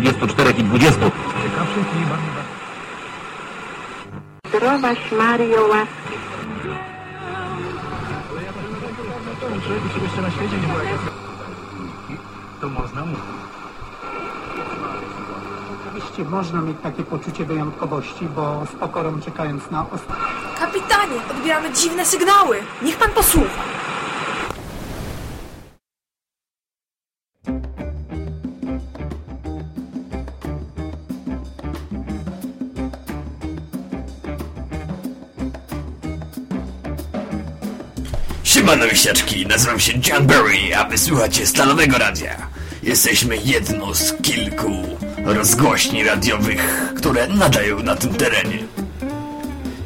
24 i 20. Zdrowaś Mario łaski. Oczywiście można mieć takie poczucie wyjątkowości, bo z pokorą czekając na ostatnie. Kapitanie, odbieramy dziwne sygnały. Niech pan posłucha. Siemano wisiaczki, nazywam się John Berry, a wysłuchacie Stalowego Radia. Jesteśmy jedną z kilku rozgłośni radiowych, które nadają na tym terenie.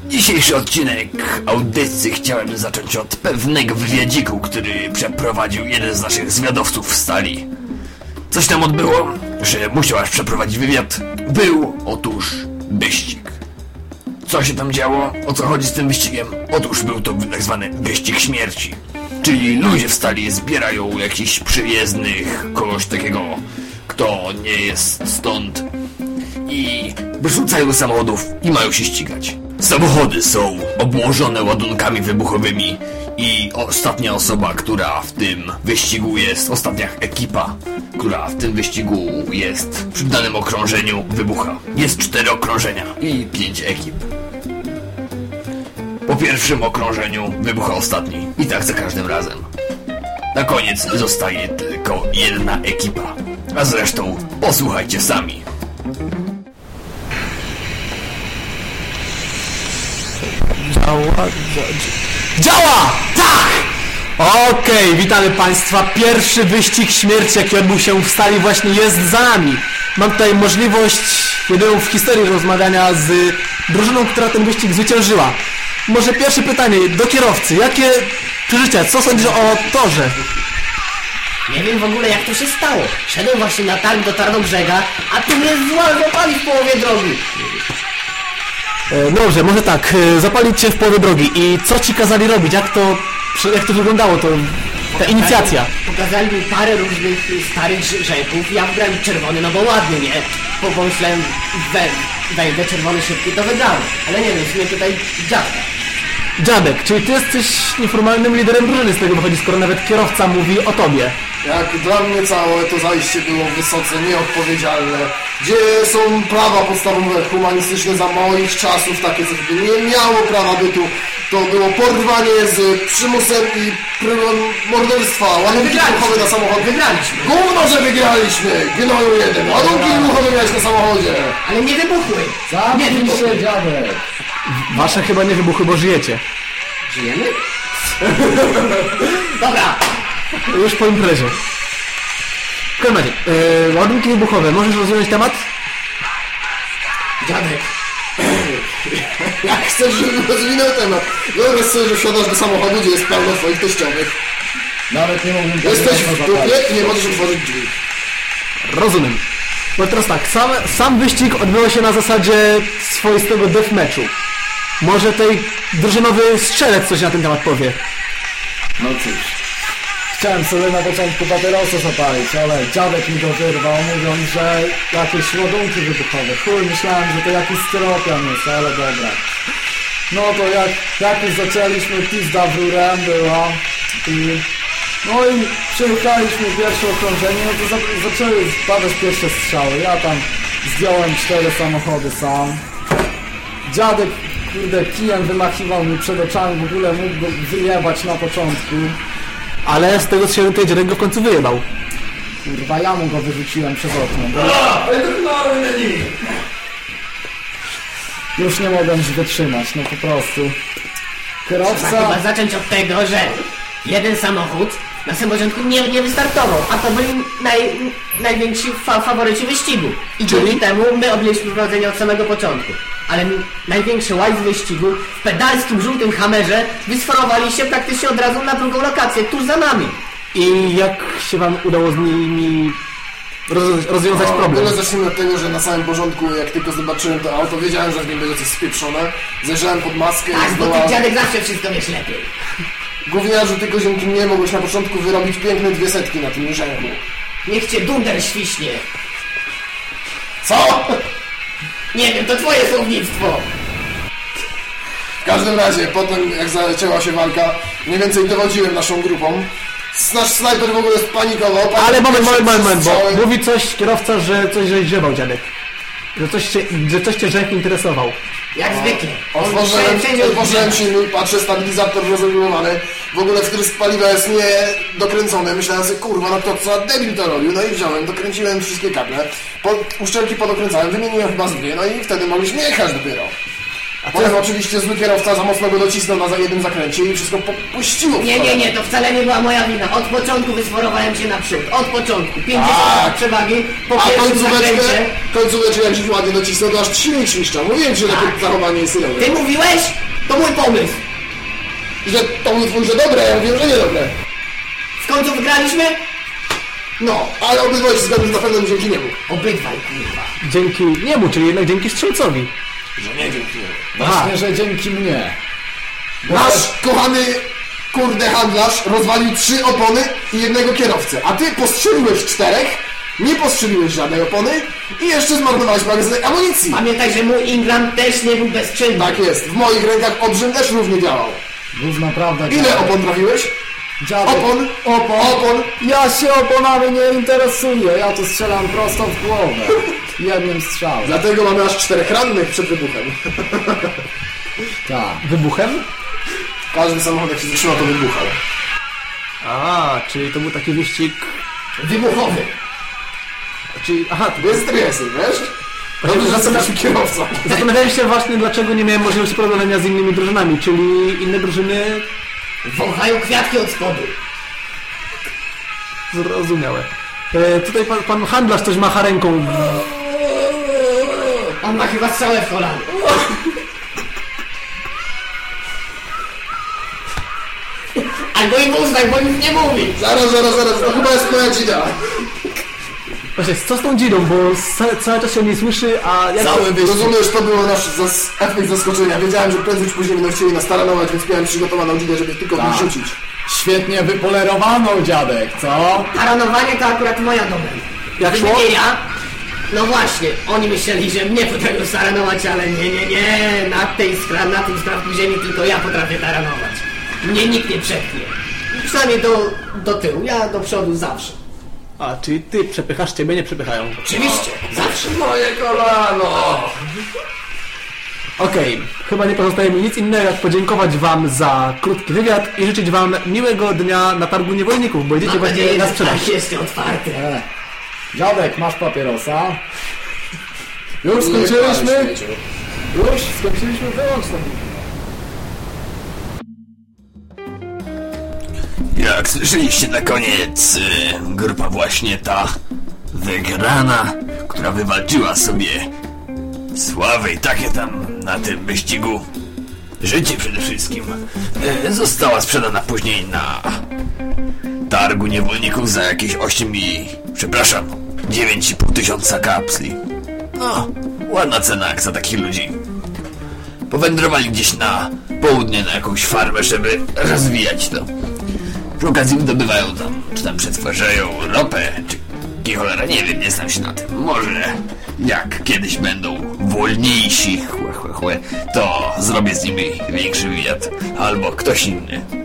Dzisiejszy odcinek audycji chciałem zacząć od pewnego wywiadziku, który przeprowadził jeden z naszych zwiadowców w stali. Coś tam odbyło, że musiał aż przeprowadzić wywiad. Był otóż wyścig. Co się tam działo? O co chodzi z tym wyścigiem? Otóż był to tak zwany wyścig śmierci. Czyli ludzie w stali zbierają jakichś przyjezdnych, kogoś takiego, kto nie jest stąd i wyrzucają samochodów i mają się ścigać. Samochody są obłożone ładunkami wybuchowymi i ostatnia osoba, która w tym wyścigu jest, ostatnia ekipa, która w tym wyścigu jest przy danym okrążeniu wybucha. Jest cztery okrążenia i pięć ekip. Pierwszym okrążeniu wybucha ostatni i tak za każdym razem. Na koniec zostaje tylko jedna ekipa. A zresztą posłuchajcie sami. Działa! Działa! Tak! Okej, witamy Państwa. Pierwszy wyścig śmierci, jaki odbył się w stali właśnie jest za nami. Mam tutaj możliwość, jedyną w historii rozmawiania z drużyną, która ten wyścig zwyciężyła. Może pierwsze pytanie do kierowcy. Jakie przeżycia, co sądzisz o torze? Nie wiem w ogóle jak to się stało. Szedłem właśnie na targ do Tarnobrzega, a tu mnie zła- złapali w połowie drogi. E, Dobrze, może tak, e, zapalić Cię w połowie drogi. I co Ci kazali robić? Jak to, jak to wyglądało, to, ta inicjacja? Pokazali mi parę różnych y, starych rzeków. Ja wybrałem czerwony, no bo ładny, nie? Po pomyślałem, we, wejdę czerwony szybki, to wygrałem. Ale nie wiem, w sumie tutaj dziadka. Dziadek, czyli Ty jesteś nieformalnym liderem drużyny z tego wychodzi, skoro nawet kierowca mówi o Tobie. Jak dla mnie całe to zajście było wysoce nieodpowiedzialne. Gdzie są prawa podstawowe humanistyczne za moich czasów, takie coś by nie miało prawa bytu. To było porwanie z przymusem i morderstwa. Ładunki wygraliśmy. wybuchowe na samochód. Wygraliśmy. Gówno, że wygraliśmy! Gnoju jeden. Ładunki wybuchowe miałeś na samochodzie. Ale nie wybuchły. nie wybuchły. dziadek. Wasze chyba nie wybuchły, bo żyjecie. Żyjemy? Dobra, Już po imprezie. W każdym razie, e, ładunki wybuchowe, możesz rozwiązać temat? Dziadek. Chcesz, żebym rozwinął temat? Wyobraź sobie, że wsiadasz do samochodu, gdzie jest pełno twoich teściowych. Nawet nie mógłbym Jesteś w dupie i nie możesz otworzyć drzwi. Rozumiem. No teraz tak, sam, sam wyścig odbywał się na zasadzie swoistego deathmatchu. Może tej drużynowy strzelec coś na ten temat powie. No cóż. Chciałem sobie na początku papierosa zapalić, ale dziadek mi go wyrwał, mówiąc, że jakieś ładunki wybuchowe. Chuj, myślałem, że to jakiś styropian jest, ale dobra. No to jak, jak już zaczęliśmy, pizda w rurę była i... No i przyjechaliśmy pierwsze okrążenie, no to za, zaczęły padać pierwsze strzały. Ja tam zdjąłem cztery samochody sam. Dziadek, kurde, kijem wymachiwał mi przed oczami, w ogóle mógł go wyjebać na początku. Ale z tego co się tej dziadek go w końcu wyjebał. Kurwa, ja mu go wyrzuciłem przez okno. Już nie mogłem już wytrzymać, no po prostu. trzeba chyba Kierowca... zacząć od tego, że jeden samochód na samym początku nie, nie wystartował, a to byli naj, najwięksi fa faworyci wyścigu. I dzięki temu my objęliśmy prowadzenie od samego początku. Ale m- największy łajs wyścigu w pedalskim żółtym hamerze wysforowali się praktycznie od razu na drugą lokację, tuż za nami. I jak się wam udało z nimi roz, rozwiązać problem? Tyle zacznijmy od tego, że na samym porządku, jak tylko zobaczyłem to auto, wiedziałem, że w nim będzie coś spieprzone. Zajrzałem pod maskę Tak, i bo ty zdołałem... dziadek zawsze wszystko wiesz lepiej. Gówniarzu, tylko dzięki mnie mogłeś na początku wyrobić piękne dwie setki na tym rzęku. Niech cię dunder świśnie. Co? Nie wiem, to twoje słownictwo. W każdym razie, potem jak zaczęła się walka, mniej więcej dowodziłem naszą grupą. Nasz snajper w ogóle spanikował. Ale moment, pierwszy moment, moment, bo mówi coś kierowca, że coś żeś grzebał, dziadek. Że coś cię, że coś cię rzek interesował. Jak zwykle. Otworzyłem, otworzyłem silnik, patrzę, stabilizator rozregulowany. W ogóle wtrysk paliwa jest niedokręcony. Myślałem sobie, kurwa, no to co debil to robił. No i wziąłem, dokręciłem wszystkie kable. Po, uszczelki podokręcałem, wymieniłem chyba z dwie, no i wtedy mogliśmy jechać dopiero. Potem oczywiście zły kierowca za mocno go docisnął na za jednym zakręcie i wszystko popuściło. w Nie, nie, nie, to wcale nie była moja wina. Od początku wysforowałem się naprzód. Od początku. 50 Tak. przewagi po A pierwszym zakręcie. końcóweczkę jak się ładnie docisnął, to aż silnik świszcza. Mówiłem ci, że takie zachowanie jest synowe. Ty mówiłeś? To mój pomysł. Że to był twój, że dobre, ja mówię, że niedobre. W końcu wygraliśmy? No, Ale obydwaj się że na pewno dzięki niemu. obydwaj, kurwa. Dzięki niemu, czyli jednak dzięki strzelcowi. Że nie dzięki niemu. Właśnie, że dzięki mnie. Nasz kochany kurde handlarz rozwalił trzy opony i jednego kierowcę, a ty postrzeliłeś czterech, nie postrzeliłeś żadnej opony i jeszcze zmarnowałeś magazynek amunicji. Pamiętaj, że mój Ingram też nie był bezczynny. Tak jest, w moich rękach obrzym też równie działał. Już naprawdę. Ile dziadek. opon trafiłeś? Dziadek. Opon? Opon. Opon? Ja się oponami nie interesuję. Ja tu strzelam prosto w głowę. Jednym strzałem. Dlatego mamy aż czterech rannych przed wybuchem. Tak. Wybuchem? Każdy samochód jak się zatrzyma to wybuchał. A, czyli to był taki wyścig... Wybuchowy. Czyli, aha, to Bez stresy, wiesz? Dobrze, że jestem naszym kierowcą. Zastanawiałem się właśnie, dlaczego nie miałem możliwości porównania z innymi drużynami, czyli inne drużyny Wąchają kwiatki od spodu. zrozumiałe. E, tutaj pan, pan handlarz coś macha ręką. On ma chyba strzałę w kolano. Albo im uznaj, bo nic nie mówi. Zaraz, zaraz, zaraz, to chyba jest moja dzida. Właśnie, co z tą dzidą, bo ca- cały czas się nie słyszy, a jak... Cały wyścig. Rozumiesz, to był nasz zas efekt zaskoczenia. Wiedziałem, że prędzej czy później będą chcieli nas taranować, więc miałem przygotowaną dzidę, żeby tylko Tak. wyrzucić. Świetnie wypolerowaną, dziadek, co? Taranowanie to akurat moja domena. Jak szło? nie ja, no właśnie, oni myśleli, że mnie potrafią taranować, ale nie, nie, nie, na, tej skra, na tym skrawku ziemi tylko ja potrafię taranować. Mnie nikt nie przepchnie. Przynajmniej do, do tyłu, ja do przodu zawsze. A, czyli ty przepychasz, ciebie nie przepychają. Oczywiście, zawsze. Moje kolano! Okej, chyba nie pozostaje mi nic innego jak podziękować wam za krótki wywiad i życzyć wam miłego dnia na targu niewolników, bo idziecie Mam właśnie nadzieję, na że sprzedaż. tak otwarte. E. Dziadek, masz papierosa? Już skończyliśmy? Już skończyliśmy wyłącz Jak słyszeliście na koniec, grupa właśnie ta wygrana, która wywalczyła sobie sławę i takie tam na tym wyścigu, życie przede wszystkim, y, została sprzedana później na targu niewolników za jakieś 8 i... przepraszam, 9,5 tysiąca kapsli. No, ładna cena jak za takich ludzi. Powędrowali gdzieś na południe na jakąś farmę, żeby rozwijać to. Przy okazji wydobywają tam, czy tam przetwarzają ropę, czy ki cholera, nie wiem, nie znam się na tym. Może jak kiedyś będą wolniejsi, chłe, chłe, chłe, to zrobię z nimi większy wywiad, albo ktoś inny.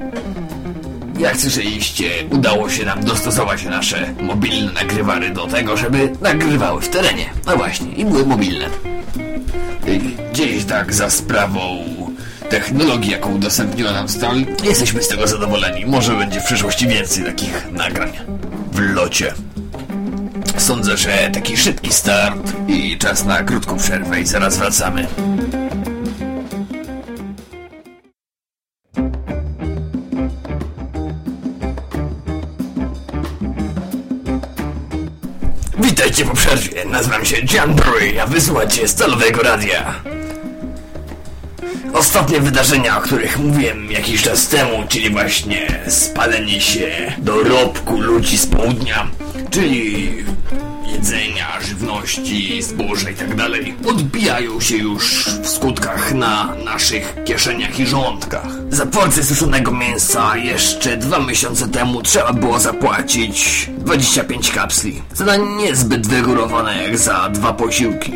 Jak słyszeliście, udało się nam dostosować nasze mobilne nagrywary do tego, żeby nagrywały w terenie. No właśnie, i były mobilne. Gdzieś tak za sprawą technologii, jaką udostępniła nam Stal, jesteśmy z tego zadowoleni. Może będzie w przyszłości więcej takich nagrań w locie. Sądzę, że taki szybki start i czas na krótką przerwę i zaraz wracamy. Witajcie po przerwie. Nazywam się John Burry, a wysłuchacie Stalowego Radia. Ostatnie wydarzenia, o których mówiłem jakiś czas temu, czyli właśnie spalenie się dorobku ludzi z południa, czyli jedzenia, żywności, zboża itd. odbijają się już w skutkach na naszych kieszeniach i żołądkach. Za porcję suszonego mięsa jeszcze dwa miesiące temu trzeba było zapłacić 25 kapsli. Cena niezbyt wygórowana jak za dwa posiłki.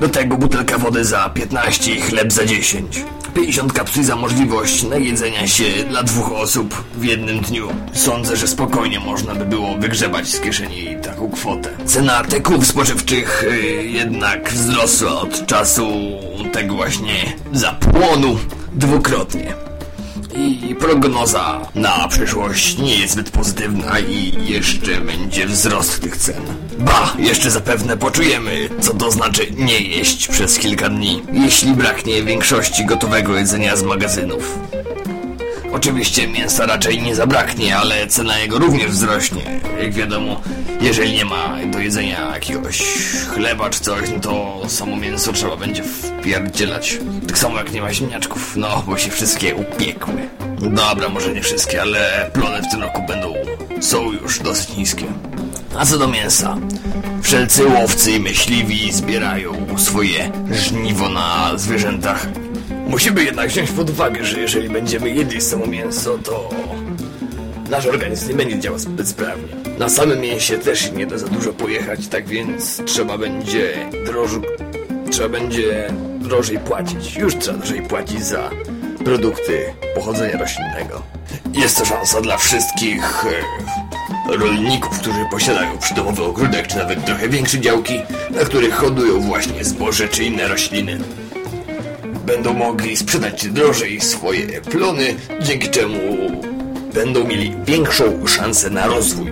Do tego butelka wody za 15 i chleb za 10. 50 kapsli za możliwość najedzenia się dla dwóch osób w jednym dniu. Sądzę, że spokojnie można by było wygrzebać z kieszeni taką kwotę. Cena artykułów spożywczych y, jednak wzrosła od czasu tego właśnie zapłonu dwukrotnie. I prognoza na przyszłość nie jest zbyt pozytywna i jeszcze będzie wzrost tych cen. Ba, jeszcze zapewne poczujemy, co to znaczy nie jeść przez kilka dni, jeśli braknie większości gotowego jedzenia z magazynów. Oczywiście mięsa raczej nie zabraknie, ale cena jego również wzrośnie. Jak wiadomo, jeżeli nie ma do jedzenia jakiegoś chleba czy coś, no to samo mięso trzeba będzie wpierdzielać. Tak samo jak nie ma ziemniaczków, no bo się wszystkie upiekły. Dobra, może nie wszystkie, ale plony w tym roku będą, są już dosyć niskie. A co do mięsa? Wszelcy łowcy i myśliwi zbierają swoje żniwo na zwierzętach. Musimy jednak wziąć pod uwagę, że jeżeli będziemy jedli samo mięso, to nasz organizm nie będzie działał zbyt sprawnie. Na samym mięsie też nie da za dużo pojechać, tak więc trzeba będzie droż... trzeba będzie drożej płacić. Już trzeba drożej płacić za produkty pochodzenia roślinnego. Jest to szansa dla wszystkich e, rolników, którzy posiadają przydomowy ogródek, czy nawet trochę większe działki, na których hodują właśnie zboże czy inne rośliny. Będą mogli sprzedać drożej swoje plony, dzięki czemu będą mieli większą szansę na rozwój.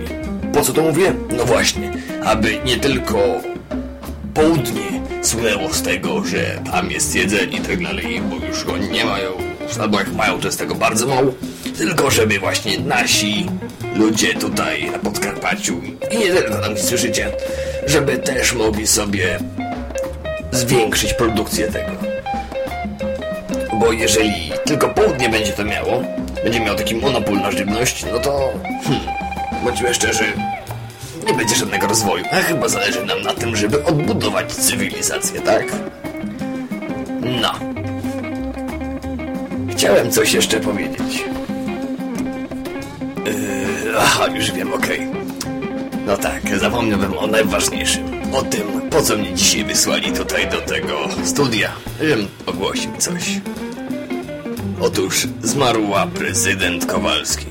Po co to mówię? No właśnie, aby nie tylko południe słynęło z tego, że tam jest jedzenie i tak dalej, bo już go nie mają, albo jak mają, to jest tego bardzo mało, tylko żeby właśnie nasi ludzie tutaj na Podkarpaciu i nie tylko tam, gdzie słyszycie, żeby też mogli sobie zwiększyć produkcję tego. Bo jeżeli tylko południe będzie to miało, będzie miał taki monopol na żywność, no to, hmm, bądźmy szczerzy, nie będzie żadnego rozwoju. A chyba zależy nam na tym, żeby odbudować cywilizację, tak? No. Chciałem coś jeszcze powiedzieć. Yy, aha, już wiem, okej. No tak, zapomniałbym o najważniejszym. O tym, po co mnie dzisiaj wysłali tutaj do tego studia. Żebym ogłosił coś. Otóż zmarła prezydent Kowalski.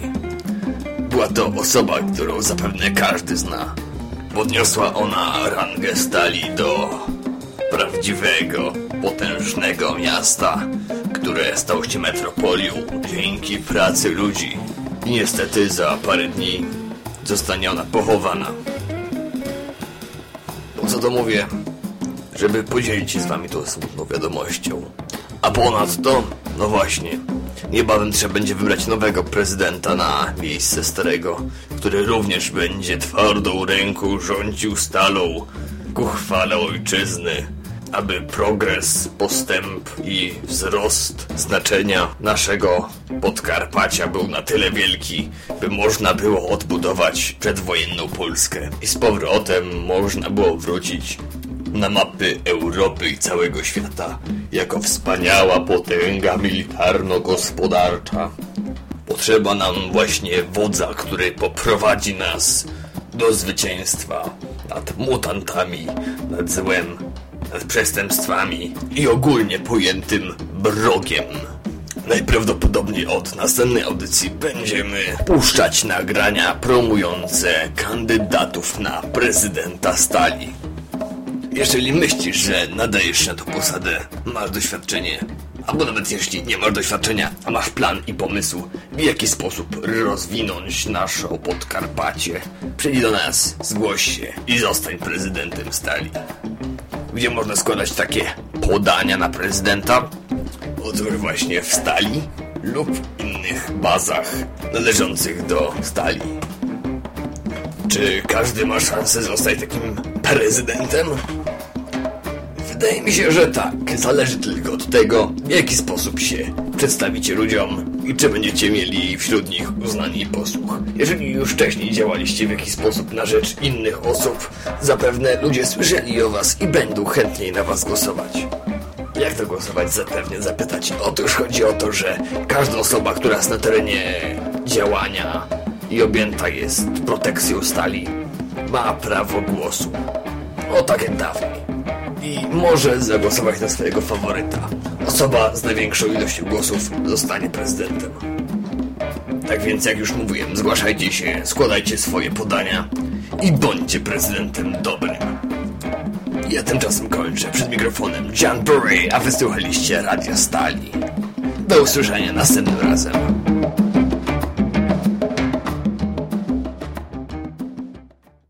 Była to osoba, którą zapewne każdy zna. Podniosła ona rangę stali do prawdziwego, potężnego miasta, które stało się metropolią dzięki pracy ludzi. I niestety za parę dni zostanie ona pochowana. Co to mówię? Żeby podzielić się z wami tą smutną wiadomością. A ponadto, no właśnie, niebawem trzeba będzie wybrać nowego prezydenta na miejsce starego, który również będzie twardą ręką rządził stalą ku chwale ojczyzny, aby progres, postęp i wzrost znaczenia naszego Podkarpacia był na tyle wielki, by można było odbudować przedwojenną Polskę i z powrotem można było wrócić na mapy Europy i całego świata jako wspaniała potęga militarno-gospodarcza. Potrzeba nam właśnie wodza, który poprowadzi nas do zwycięstwa nad mutantami, nad złem, przestępstwami i ogólnie pojętym brogiem. Najprawdopodobniej od następnej audycji będziemy puszczać nagrania promujące kandydatów na prezydenta Stali. Jeżeli myślisz, że nadajesz się na tą posadę, masz doświadczenie, albo nawet jeśli nie masz doświadczenia, a masz plan i pomysł, w jaki sposób rozwinąć naszą Podkarpacie, przyjdź do nas, zgłoś się i zostań prezydentem Stali. Gdzie można składać takie podania na prezydenta? Otóż właśnie w Stali lub innych bazach należących do Stali. Czy każdy ma szansę zostać takim prezydentem? Wydaje mi się, że tak. Zależy tylko od tego, w jaki sposób się przedstawicie ludziom i czy będziecie mieli wśród nich uznanie i posłuch. Jeżeli już wcześniej działaliście w jakiś sposób na rzecz innych osób, zapewne ludzie słyszeli o was i będą chętniej na was głosować. Jak to głosować zapewne zapytać? Otóż chodzi o to, że każda osoba, która jest na terenie działania i objęta jest protekcją stali, ma prawo głosu. O tak jak dawniej. I może zagłosować na swojego faworyta. Osoba z największą ilością głosów zostanie prezydentem. Tak więc, jak już mówiłem, zgłaszajcie się, składajcie swoje podania i bądźcie prezydentem dobrym. Ja tymczasem kończę przed mikrofonem John Burry, a wysłuchaliście Radia Stali. Do usłyszenia następnym razem.